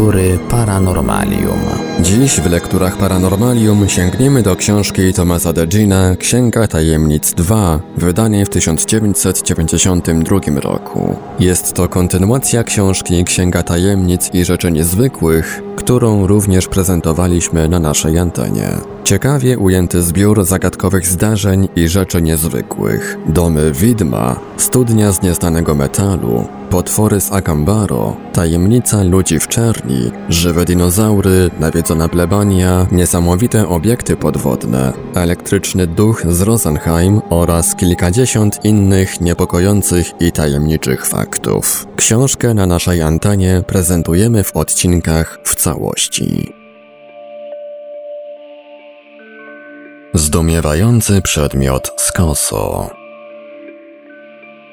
Lektury Paranormalium. Dziś w lekturach Paranormalium sięgniemy do książki Tomasa Degina Księga Tajemnic 2, wydanej w 1992 roku. Jest to kontynuacja książki Księga Tajemnic i Rzeczy Niezwykłych, którą również prezentowaliśmy na naszej antenie. Ciekawie ujęty zbiór zagadkowych zdarzeń i rzeczy niezwykłych. Domy widma, studnia z nieznanego metalu, potwory z Akambaro, tajemnica ludzi w czerni, żywe dinozaury, nawiedzona plebania, niesamowite obiekty podwodne, elektryczny duch z Rosenheim oraz kilkadziesiąt innych niepokojących i tajemniczych faktów. Książkę na naszej antenie prezentujemy w odcinkach w całości. Zdumiewający przedmiot z Koso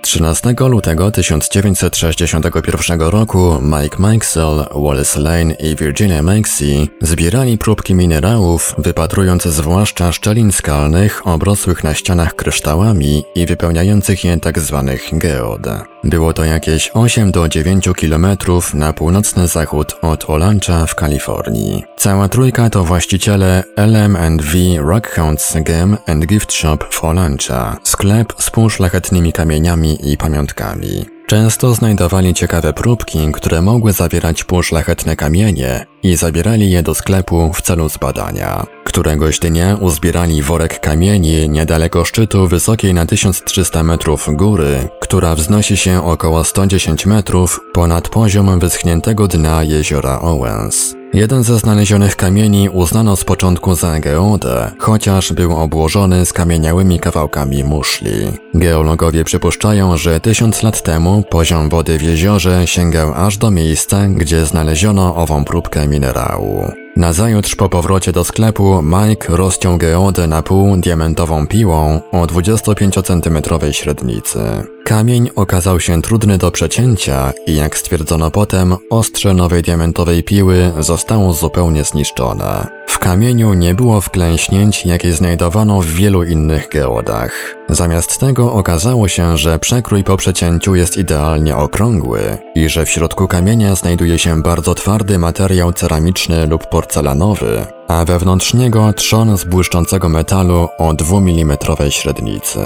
13 lutego 1961 roku Mike Mikesell, Wallace Lane i Virginia Maxey zbierali próbki minerałów, wypatrując zwłaszcza szczelin skalnych obrosłych na ścianach kryształami i wypełniających je tzw. Tak geod. Było to jakieś 8 do 9 kilometrów na północny zachód od Olancha w Kalifornii. Cała trójka to właściciele LM&V Rockhounds Game and Gift Shop w Olancha, sklep z półszlachetnymi kamieniami i pamiątkami. Często znajdowali ciekawe próbki, które mogły zawierać półszlachetne kamienie i zabierali je do sklepu w celu zbadania. Któregoś dnia uzbierali worek kamieni niedaleko szczytu wysokiej na 1300 metrów góry, która wznosi się około 110 metrów ponad poziom wyschniętego dna jeziora Owens. Jeden ze znalezionych kamieni uznano z początku za geodę, chociaż był obłożony skamieniałymi kawałkami muszli. Geologowie przypuszczają, że tysiąc lat temu poziom wody w jeziorze sięgał aż do miejsca, gdzie znaleziono ową próbkę minerału. Nazajutrz po powrocie do sklepu Mike rozciął geodę na pół diamentową piłą o 25 cm średnicy. Kamień okazał się trudny do przecięcia i jak stwierdzono potem, ostrze nowej diamentowej piły zostało zupełnie zniszczone. W kamieniu nie było wklęśnięć, jakie znajdowano w wielu innych geodach. Zamiast tego okazało się, że przekrój po przecięciu jest idealnie okrągły i że w środku kamienia znajduje się bardzo twardy materiał ceramiczny lub porcelanowy, a wewnątrz niego trzon z błyszczącego metalu o 2 mm średnicy.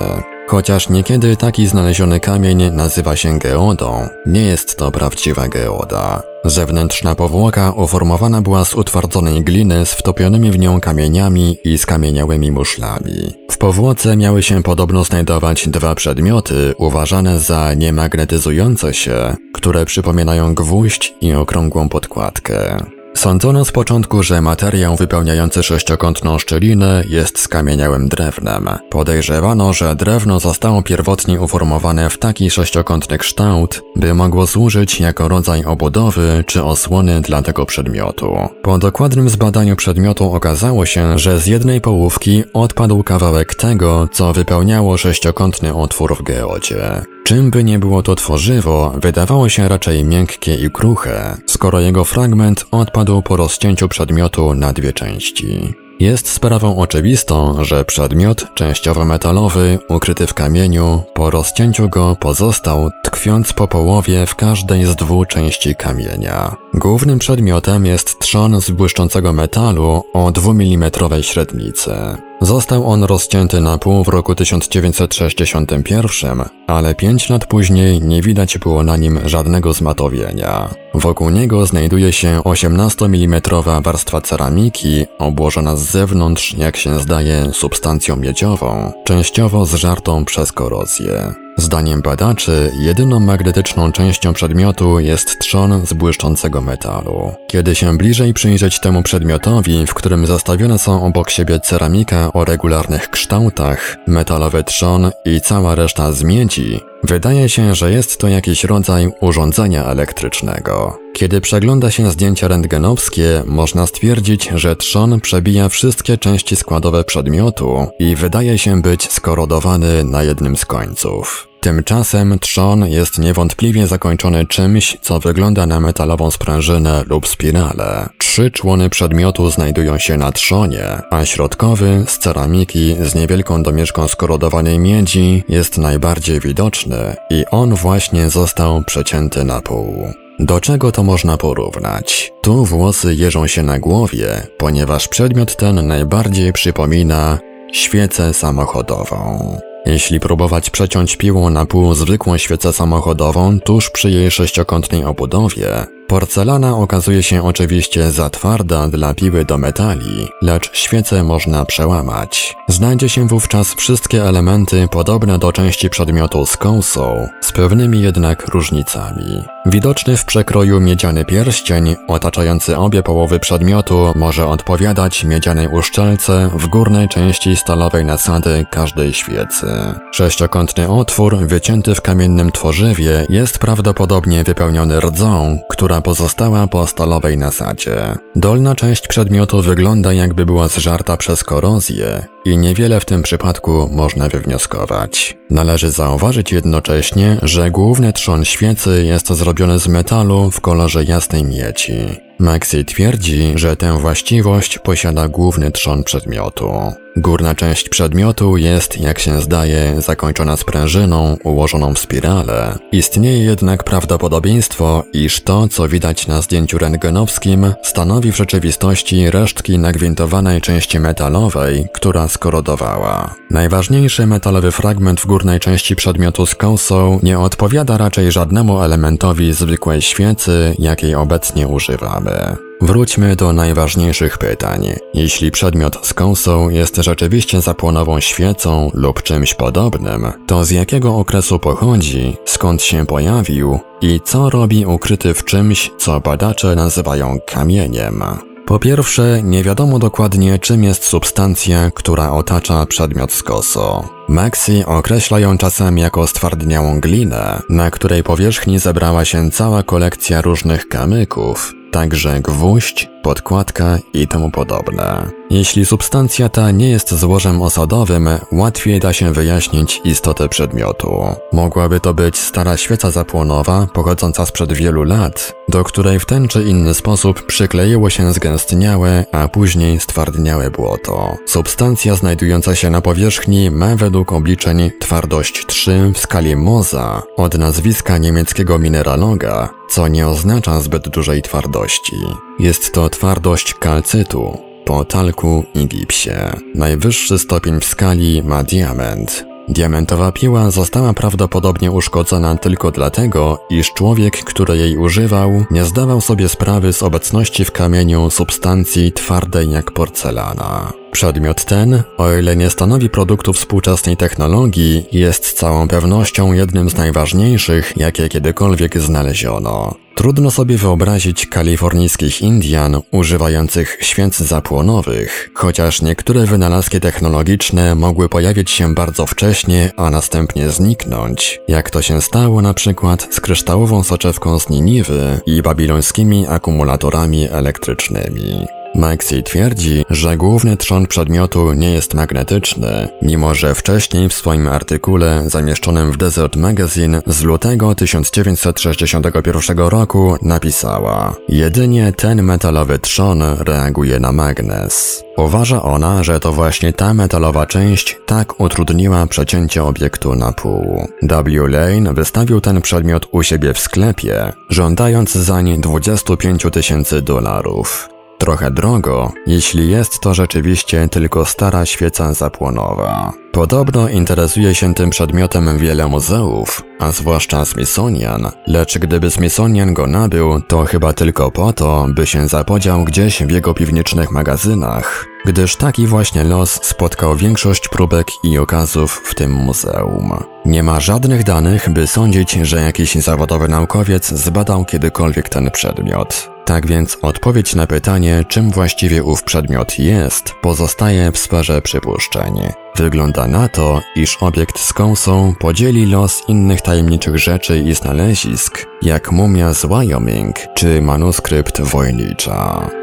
Chociaż niekiedy taki znaleziony kamień nazywa się geodą, nie jest to prawdziwa geoda. Zewnętrzna powłoka uformowana była z utwardzonej gliny z wtopionymi w nią kamieniami i skamieniałymi muszlami. W powłoce miały się podobno znajdować dwa przedmioty uważane za niemagnetyzujące się, które przypominają gwóźdź i okrągłą podkładkę. Sądzono z początku, że materiał wypełniający sześciokątną szczelinę jest skamieniałym drewnem. Podejrzewano, że drewno zostało pierwotnie uformowane w taki sześciokątny kształt, by mogło służyć jako rodzaj obudowy czy osłony dla tego przedmiotu. Po dokładnym zbadaniu przedmiotu okazało się, że z jednej połówki odpadł kawałek tego, co wypełniało sześciokątny otwór w geodzie. Czym by nie było to tworzywo, wydawało się raczej miękkie i kruche, skoro jego fragment odpadł po rozcięciu przedmiotu na dwie części. Jest sprawą oczywistą, że przedmiot częściowo metalowy, ukryty w kamieniu, po rozcięciu go pozostał, tkwiąc po połowie w każdej z dwóch części kamienia. Głównym przedmiotem jest trzon z błyszczącego metalu o 2 mm średnicy. Został on rozcięty na pół w roku 1961, ale pięć lat później nie widać było na nim żadnego zmatowienia. Wokół niego znajduje się 18 mm warstwa ceramiki, obłożona z zewnątrz, jak się zdaje, substancją miedziową, częściowo zżartą przez korozję. Zdaniem badaczy, jedyną magnetyczną częścią przedmiotu jest trzon z błyszczącego metalu. Kiedy się bliżej przyjrzeć temu przedmiotowi, w którym zastawione są obok siebie ceramika o regularnych kształtach, metalowy trzon i cała reszta z miedzi, wydaje się, że jest to jakiś rodzaj urządzenia elektrycznego. Kiedy przegląda się zdjęcia rentgenowskie, można stwierdzić, że trzon przebija wszystkie części składowe przedmiotu i wydaje się być skorodowany na jednym z końców. Tymczasem trzon jest niewątpliwie zakończony czymś, co wygląda na metalową sprężynę lub spiralę. Trzy człony przedmiotu znajdują się na trzonie, a środkowy, z ceramiki z niewielką domieszką skorodowanej miedzi, jest najbardziej widoczny i on właśnie został przecięty na pół. Do czego to można porównać? Tu włosy jeżą się na głowie, ponieważ przedmiot ten najbardziej przypomina świecę samochodową. Jeśli próbować przeciąć piłą na pół zwykłą świecę samochodową tuż przy jej sześciokątnej obudowie, Porcelana okazuje się oczywiście za twarda dla piły do metali, lecz świecę można przełamać. Znajdzie się wówczas wszystkie elementy podobne do części przedmiotu z kąsą, z pewnymi jednak różnicami. Widoczny w przekroju miedziany pierścień, otaczający obie połowy przedmiotu, może odpowiadać miedzianej uszczelce w górnej części stalowej nasady każdej świecy. Sześciokątny otwór, wycięty w kamiennym tworzywie, jest prawdopodobnie wypełniony rdzą, która pozostała po stalowej nasadzie. Dolna część przedmiotu wygląda jakby była zżarta przez korozję i niewiele w tym przypadku można wywnioskować. Należy zauważyć jednocześnie, że główny trzon świecy jest zrobiony z metalu w kolorze jasnej miedzi. Maxi twierdzi, że tę właściwość posiada główny trzon przedmiotu. Górna część przedmiotu jest, jak się zdaje, zakończona sprężyną ułożoną w spirale. Istnieje jednak prawdopodobieństwo, iż to, co widać na zdjęciu rentgenowskim, stanowi w rzeczywistości resztki nagwintowanej części metalowej, która skorodowała. Najważniejszy metalowy fragment w górnej części przedmiotu z kąsą nie odpowiada raczej żadnemu elementowi zwykłej świecy, jakiej obecnie używamy. Wróćmy do najważniejszych pytań. Jeśli przedmiot z kąsą jest rzeczywiście zapłonową świecą lub czymś podobnym, to z jakiego okresu pochodzi, skąd się pojawił i co robi ukryty w czymś, co badacze nazywają kamieniem? Po pierwsze, nie wiadomo dokładnie, czym jest substancja, która otacza przedmiot z koso. Maxi określa ją czasem jako stwardniałą glinę, na której powierzchni zebrała się cała kolekcja różnych kamyków, także gwóźdź, podkładka i temu podobne. Jeśli substancja ta nie jest złożem osadowym, łatwiej da się wyjaśnić istotę przedmiotu. Mogłaby to być stara świeca zapłonowa, pochodząca sprzed wielu lat, do której w ten czy inny sposób przykleiło się zgęstniałe, a później stwardniałe błoto. Substancja znajdująca się na powierzchni ma według obliczeń twardość 3 w skali Moza od nazwiska niemieckiego mineraloga, co nie oznacza zbyt dużej twardości. Jest to twardość kalcytu, po talku i gipsie. Najwyższy stopień w skali ma diament. Diamentowa piła została prawdopodobnie uszkodzona tylko dlatego, iż człowiek, który jej używał, nie zdawał sobie sprawy z obecności w kamieniu substancji twardej jak porcelana. Przedmiot ten, o ile nie stanowi produktu współczesnej technologii, jest z całą pewnością jednym z najważniejszych, jakie kiedykolwiek znaleziono. Trudno sobie wyobrazić kalifornijskich Indian używających świec zapłonowych, chociaż niektóre wynalazki technologiczne mogły pojawić się bardzo wcześnie, a następnie zniknąć, jak to się stało na przykład z kryształową soczewką z Niniwy i babilońskimi akumulatorami elektrycznymi. Maxi twierdzi, że główny trzon przedmiotu nie jest magnetyczny, mimo że wcześniej w swoim artykule zamieszczonym w Desert Magazine z lutego 1961 roku napisała Jedynie ten metalowy trzon reaguje na magnes. Uważa ona, że to właśnie ta metalowa część tak utrudniła przecięcie obiektu na pół. W. Lane wystawił ten przedmiot u siebie w sklepie, żądając zań 25 tysięcy dolarów. Trochę drogo, jeśli jest to rzeczywiście tylko stara świeca zapłonowa. Podobno interesuje się tym przedmiotem wiele muzeów, a zwłaszcza Smithsonian, lecz gdyby Smithsonian go nabył, to chyba tylko po to, by się zapodział gdzieś w jego piwniczych magazynach, gdyż taki właśnie los spotkał większość próbek i okazów w tym muzeum. Nie ma żadnych danych, by sądzić, że jakiś zawodowy naukowiec zbadał kiedykolwiek ten przedmiot. Tak więc odpowiedź na pytanie, czym właściwie ów przedmiot jest, pozostaje w sferze przypuszczeń. Wygląda na to, iż obiekt z kąsą podzieli los innych tajemniczych rzeczy i znalezisk, jak mumia z Wyoming czy manuskrypt wojnicza.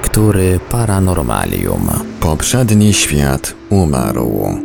Lektury Paranormalium. Poprzedni świat umarł.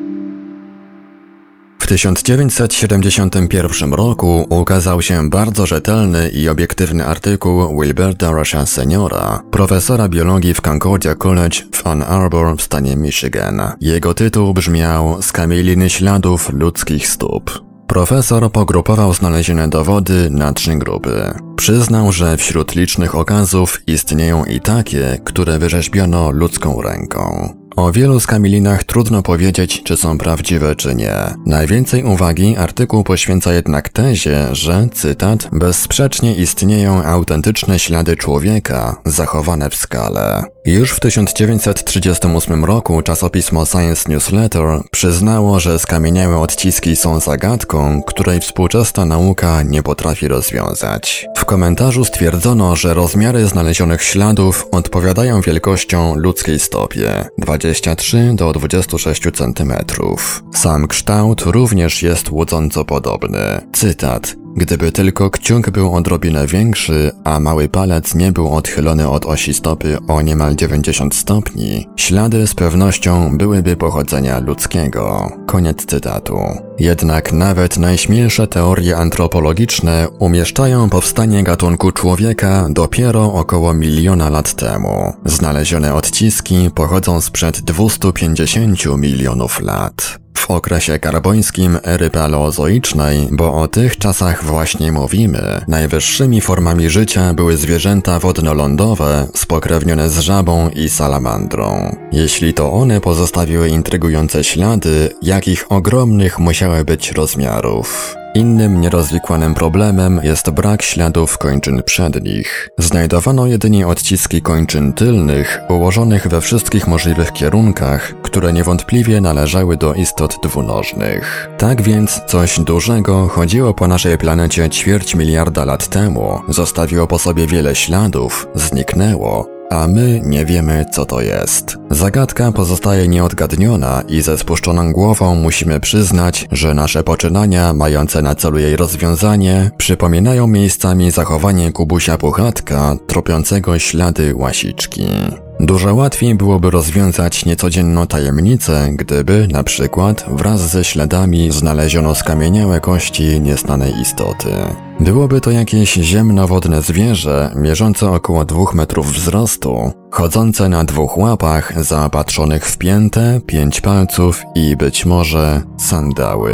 W 1971 roku ukazał się bardzo rzetelny i obiektywny artykuł Wilberta Rusha Seniora, profesora biologii w Concordia College w Ann Arbor w stanie Michigan. Jego tytuł brzmiał Skamieliny śladów ludzkich stóp. Profesor pogrupował znalezione dowody na trzy grupy. Przyznał, że wśród licznych okazów istnieją i takie, które wyrzeźbiono ludzką ręką. O wielu skamielinach trudno powiedzieć, czy są prawdziwe, czy nie. Najwięcej uwagi artykuł poświęca jednak tezie, że, cytat, bezsprzecznie istnieją autentyczne ślady człowieka, zachowane w skale. Już w 1938 roku czasopismo Science Newsletter przyznało, że skamieniałe odciski są zagadką, której współczesna nauka nie potrafi rozwiązać. W komentarzu stwierdzono, że rozmiary znalezionych śladów odpowiadają wielkością ludzkiej stopie 23 do 26 cm. Sam kształt również jest łudząco podobny. Cytat Gdyby tylko kciuk był odrobinę większy, a mały palec nie był odchylony od osi stopy o niemal 90 stopni, ślady z pewnością byłyby pochodzenia ludzkiego. Koniec cytatu. Jednak nawet najśmielsze teorie antropologiczne umieszczają powstanie gatunku człowieka dopiero około miliona lat temu. Znalezione odciski pochodzą sprzed 250 milionów lat w okresie karbońskim ery paleozoicznej, bo o tych czasach właśnie mówimy. Najwyższymi formami życia były zwierzęta wodno-lądowe, spokrewnione z żabą i salamandrą. Jeśli to one pozostawiły intrygujące ślady, jakich ogromnych musiały być rozmiarów. Innym nierozwikłanym problemem jest brak śladów kończyn przednich. Znajdowano jedynie odciski kończyn tylnych, ułożonych we wszystkich możliwych kierunkach, które niewątpliwie należały do istot dwunożnych. Tak więc coś dużego chodziło po naszej planecie ćwierć miliarda lat temu, zostawiło po sobie wiele śladów, zniknęło, a my nie wiemy, co to jest. Zagadka pozostaje nieodgadniona i ze spuszczoną głową musimy przyznać, że nasze poczynania mające na celu jej rozwiązanie przypominają miejscami zachowanie Kubusia Puchatka tropiącego ślady łasiczki. Dużo łatwiej byłoby rozwiązać niecodzienną tajemnicę, gdyby, na przykład, wraz ze śladami znaleziono skamieniałe kości nieznanej istoty. Byłoby to jakieś ziemnowodne zwierzę, mierzące około dwóch metrów wzrostu, chodzące na dwóch łapach, zaopatrzonych w piętę, pięć palców i być może sandały.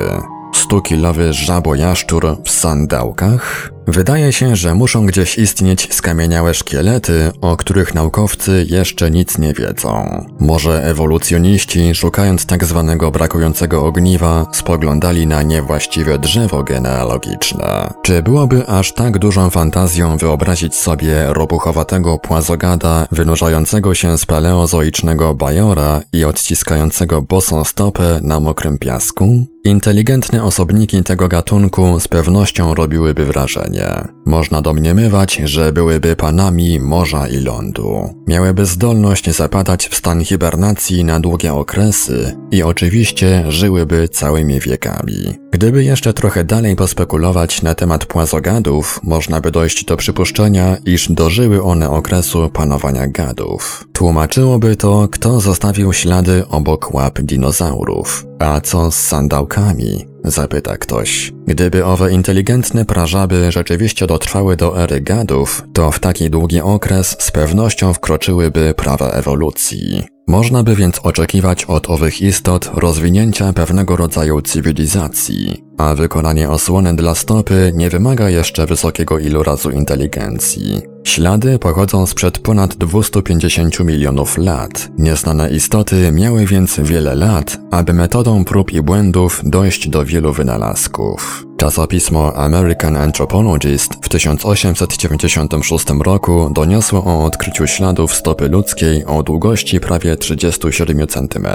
Stukilowy żabojaszczur w sandałkach? Wydaje się, że muszą gdzieś istnieć skamieniałe szkielety, o których naukowcy jeszcze nic nie wiedzą. Może ewolucjoniści, szukając tak zwanego brakującego ogniwa, spoglądali na niewłaściwe drzewo genealogiczne. Czy byłoby aż tak dużą fantazją wyobrazić sobie ropuchowatego płazogada wynurzającego się z paleozoicznego bajora i odciskającego bosą stopę na mokrym piasku? Inteligentne osobniki tego gatunku z pewnością robiłyby wrażenie. Można domniemywać, że byłyby panami morza i lądu. Miałyby zdolność zapadać w stan hibernacji na długie okresy i oczywiście żyłyby całymi wiekami. Gdyby jeszcze trochę dalej pospekulować na temat płazogadów, można by dojść do przypuszczenia, iż dożyły one okresu panowania gadów. Tłumaczyłoby to, kto zostawił ślady obok łap dinozaurów. A co z sandałkami? Zapyta ktoś. Gdyby owe inteligentne prażaby rzeczywiście dotrwały do ery gadów, to w taki długi okres z pewnością wkroczyłyby prawa ewolucji. Można by więc oczekiwać od owych istot rozwinięcia pewnego rodzaju cywilizacji, a wykonanie osłony dla stopy nie wymaga jeszcze wysokiego ilorazu inteligencji. Ślady pochodzą sprzed ponad 250 milionów lat. Nieznane istoty miały więc wiele lat, aby metodą prób i błędów dojść do wielu wynalazków. Czasopismo American Anthropologist w 1896 roku doniosło o odkryciu śladów stopy ludzkiej o długości prawie 37 cm.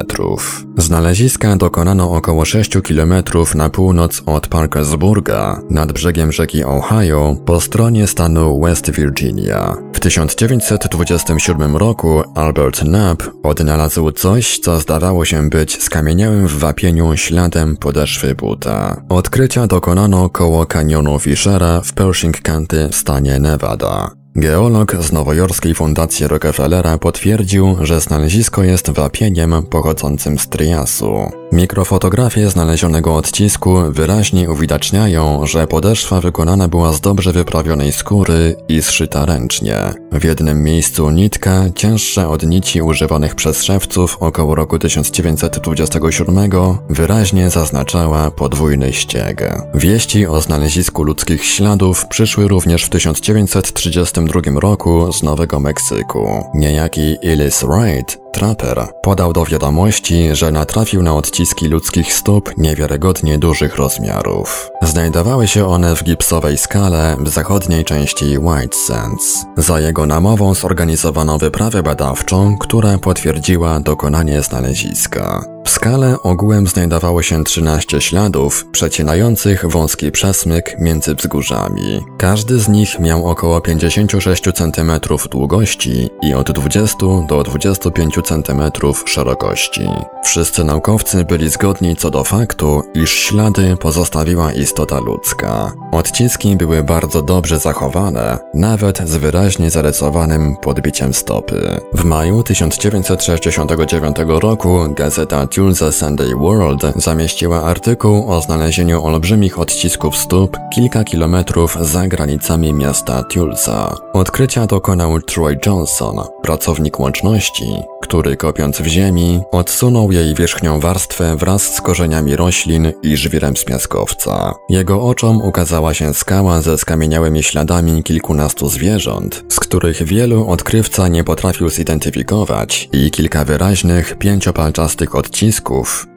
Znaleziska dokonano około 6 km na północ od Parkersburga, nad brzegiem rzeki Ohio, po stronie stanu West Virginia. W 1927 roku Albert Knapp odnalazł coś, co zdawało się być skamieniałym w wapieniu śladem podeszwy buta. Odkrycia dokonano koło kanionu Fishera w Pershing County w stanie Nevada. Geolog z nowojorskiej fundacji Rockefellera potwierdził, że znalezisko jest wapieniem pochodzącym z Triasu. Mikrofotografie znalezionego odcisku wyraźnie uwidaczniają, że podeszwa wykonana była z dobrze wyprawionej skóry i zszyta ręcznie. W jednym miejscu nitka, cięższa od nici używanych przez szewców około roku 1927, wyraźnie zaznaczała podwójny ścieg. Wieści o znalezisku ludzkich śladów przyszły również w 1932 roku z Nowego Meksyku. Niejaki Ellis Wright Trapper podał do wiadomości, że natrafił na odciski ludzkich stóp niewiarygodnie dużych rozmiarów. Znajdowały się one w gipsowej skale w zachodniej części White Sands. Za jego namową zorganizowano wyprawę badawczą, która potwierdziła dokonanie znaleziska. W skale ogółem znajdowało się 13 śladów przecinających wąski przesmyk między wzgórzami. Każdy z nich miał około 56 cm długości i od 20 do 25 cm szerokości. Wszyscy naukowcy byli zgodni co do faktu, iż ślady pozostawiła istota ludzka. Odciski były bardzo dobrze zachowane, nawet z wyraźnie zarysowanym podbiciem stopy. W maju 1969 roku gazeta Tulsa Sunday World zamieściła artykuł o znalezieniu olbrzymich odcisków stóp kilka kilometrów za granicami miasta Tulsa. Odkrycia dokonał Troy Johnson, pracownik łączności, który kopiąc w ziemi, odsunął jej wierzchnią warstwę wraz z korzeniami roślin i żwirem z piaskowca. Jego oczom ukazała się skała ze skamieniałymi śladami kilkunastu zwierząt, z których wielu odkrywca nie potrafił zidentyfikować i kilka wyraźnych, pięciopalczastych odcisków,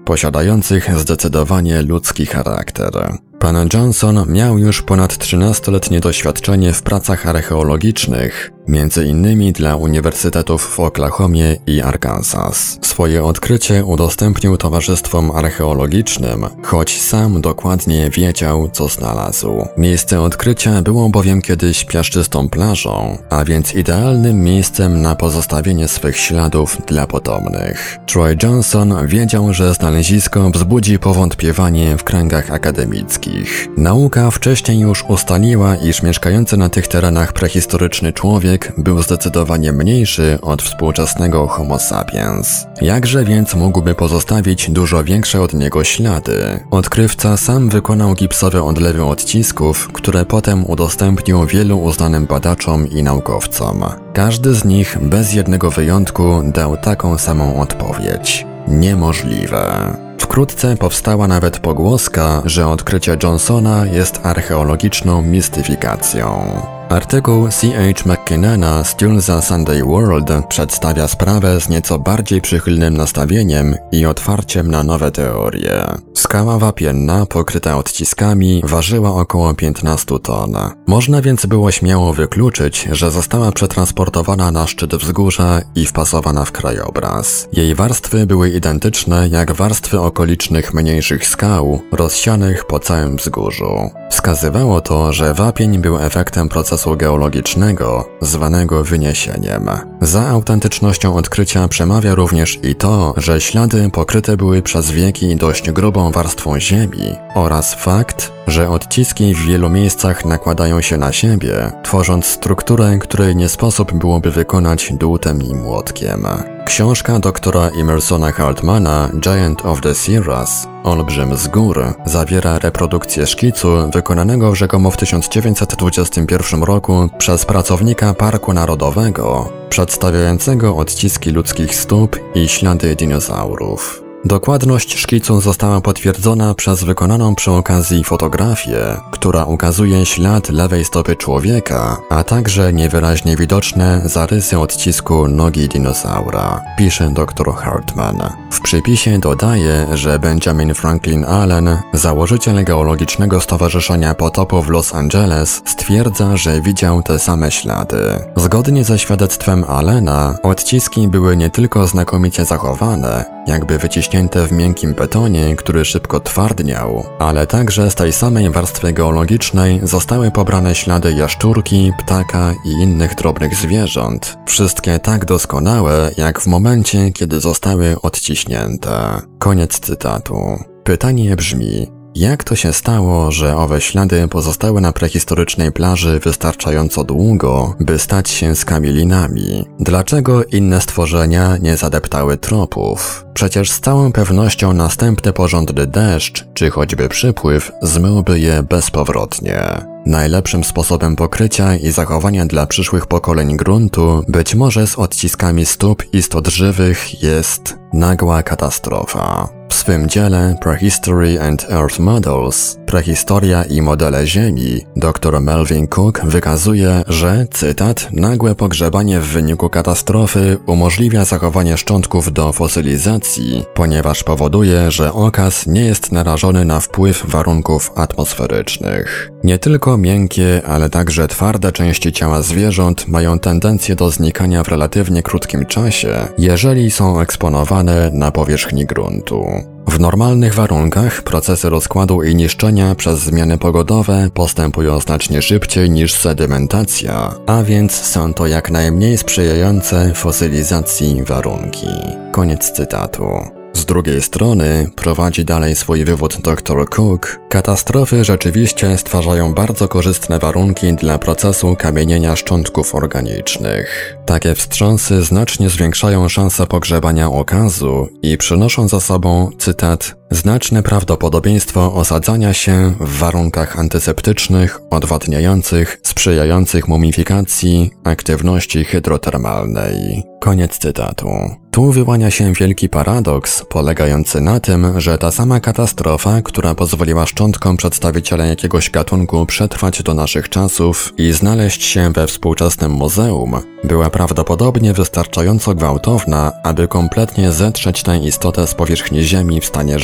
posiadających zdecydowanie ludzki charakter. Pan Johnson miał już ponad 13-letnie doświadczenie w pracach archeologicznych, między innymi dla uniwersytetów w Oklahomie i Arkansas. Swoje odkrycie udostępnił towarzystwom archeologicznym, choć sam dokładnie wiedział, co znalazł. Miejsce odkrycia było bowiem kiedyś piaszczystą plażą, a więc idealnym miejscem na pozostawienie swych śladów dla potomnych. Troy Johnson wiedział, że znalezisko wzbudzi powątpiewanie w kręgach akademickich. Nauka wcześniej już ustaliła, iż mieszkający na tych terenach prehistoryczny człowiek był zdecydowanie mniejszy od współczesnego Homo sapiens. Jakże więc mógłby pozostawić dużo większe od niego ślady? Odkrywca sam wykonał gipsowe odlewy odcisków, które potem udostępnił wielu uznanym badaczom i naukowcom. Każdy z nich, bez jednego wyjątku, dał taką samą odpowiedź. Niemożliwe. Wkrótce powstała nawet pogłoska, że odkrycie Johnsona jest archeologiczną mistyfikacją. Artykuł C.H. McKinnona z Tulsa Sunday World przedstawia sprawę z nieco bardziej przychylnym nastawieniem i otwarciem na nowe teorie. Skała wapienna, pokryta odciskami, ważyła około 15 ton. Można więc było śmiało wykluczyć, że została przetransportowana na szczyt wzgórza i wpasowana w krajobraz. Jej warstwy były identyczne jak warstwy okolicznych mniejszych skał, rozsianych po całym wzgórzu. Wskazywało to, że wapień był efektem procesu geologicznego, zwanego wyniesieniem. Za autentycznością odkrycia przemawia również i to, że ślady pokryte były przez wieki dość grubą warstwą ziemi oraz fakt, że odciski w wielu miejscach nakładają się na siebie, tworząc strukturę, której nie sposób byłoby wykonać dłutem i młotkiem. Książka doktora Emersona Hartmana Giant of the Sierras Olbrzym z gór zawiera reprodukcję szkicu wykonanego rzekomo w 1921 roku przez pracownika Parku Narodowego, przedstawiającego odciski ludzkich stóp i ślady dinozaurów. Dokładność szkicu została potwierdzona przez wykonaną przy okazji fotografię, która ukazuje ślad lewej stopy człowieka, a także niewyraźnie widoczne zarysy odcisku nogi dinozaura, pisze dr Hartman. W przypisie dodaje, że Benjamin Franklin Allen, założyciel geologicznego stowarzyszenia potopu w Los Angeles, stwierdza, że widział te same ślady. Zgodnie ze świadectwem Allena, odciski były nie tylko znakomicie zachowane, jakby wyciśnięte w miękkim betonie, który szybko twardniał, ale także z tej samej warstwy geologicznej zostały pobrane ślady jaszczurki, ptaka i innych drobnych zwierząt. Wszystkie tak doskonałe, jak w momencie, kiedy zostały odciśnięte. Koniec cytatu. Pytanie brzmi, Jak to się stało, że owe ślady pozostały na prehistorycznej plaży wystarczająco długo, by stać się skamielinami? Dlaczego inne stworzenia nie zadeptały tropów? Przecież z całą pewnością następny porządny deszcz, czy choćby przypływ, zmyłby je bezpowrotnie. Najlepszym sposobem pokrycia i zachowania dla przyszłych pokoleń gruntu, być może z odciskami stóp istot żywych, jest nagła katastrofa. W swym dziele Prehistory and Earth Models Prehistoria i modele Ziemi dr Melvin Cook wykazuje, że, cytat, nagłe pogrzebanie w wyniku katastrofy umożliwia zachowanie szczątków do fosylizacji, ponieważ powoduje, że okaz nie jest narażony na wpływ warunków atmosferycznych. Nie tylko miękkie, ale także twarde części ciała zwierząt mają tendencję do znikania w relatywnie krótkim czasie, jeżeli są eksponowane na powierzchni gruntu. W normalnych warunkach procesy rozkładu i niszczenia przez zmiany pogodowe postępują znacznie szybciej niż sedymentacja, a więc są to jak najmniej sprzyjające fosylizacji warunki. Koniec cytatu. Z drugiej strony, prowadzi dalej swój wywód dr Cook, katastrofy rzeczywiście stwarzają bardzo korzystne warunki dla procesu kamienienia szczątków organicznych. Takie wstrząsy znacznie zwiększają szanse pogrzebania okazu i przynoszą za sobą, cytat, znaczne prawdopodobieństwo osadzania się w warunkach antyseptycznych, odwadniających, sprzyjających mumifikacji, aktywności hydrotermalnej. Koniec cytatu. Tu wyłania się wielki paradoks, polegający na tym, że ta sama katastrofa, która pozwoliła szczątkom przedstawiciela jakiegoś gatunku przetrwać do naszych czasów i znaleźć się we współczesnym muzeum, była prawdopodobnie wystarczająco gwałtowna, aby kompletnie zetrzeć tę istotę z powierzchni Ziemi w stanie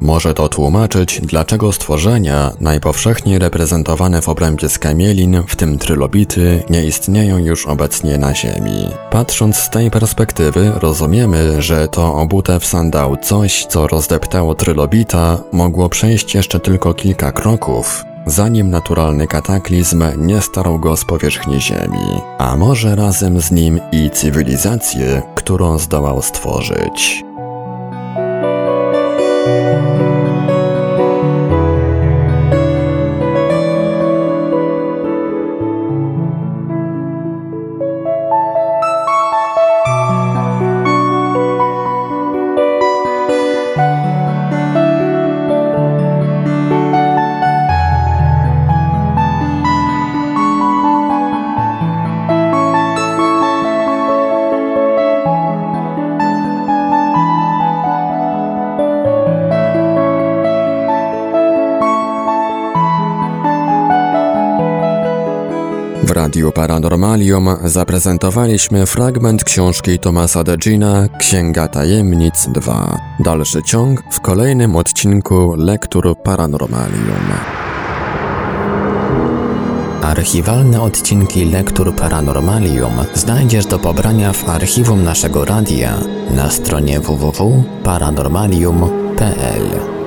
Może to tłumaczyć, dlaczego stworzenia, najpowszechniej reprezentowane w obrębie skamielin, w tym trylobity, nie istnieją już obecnie na Ziemi. Patrząc z tej perspektywy, rozumiemy, że to obute w sandał coś, co rozdeptało trylobita, mogło przejść jeszcze tylko kilka kroków, zanim naturalny kataklizm nie starł go z powierzchni Ziemi, a może razem z nim i cywilizację, którą zdołał stworzyć. Radiu Paranormalium zaprezentowaliśmy fragment książki Tomasa Degina Księga Tajemnic 2. Dalszy ciąg w kolejnym odcinku Lektur Paranormalium. Archiwalne odcinki Lektur Paranormalium znajdziesz do pobrania w archiwum naszego radia na stronie www.paranormalium.pl.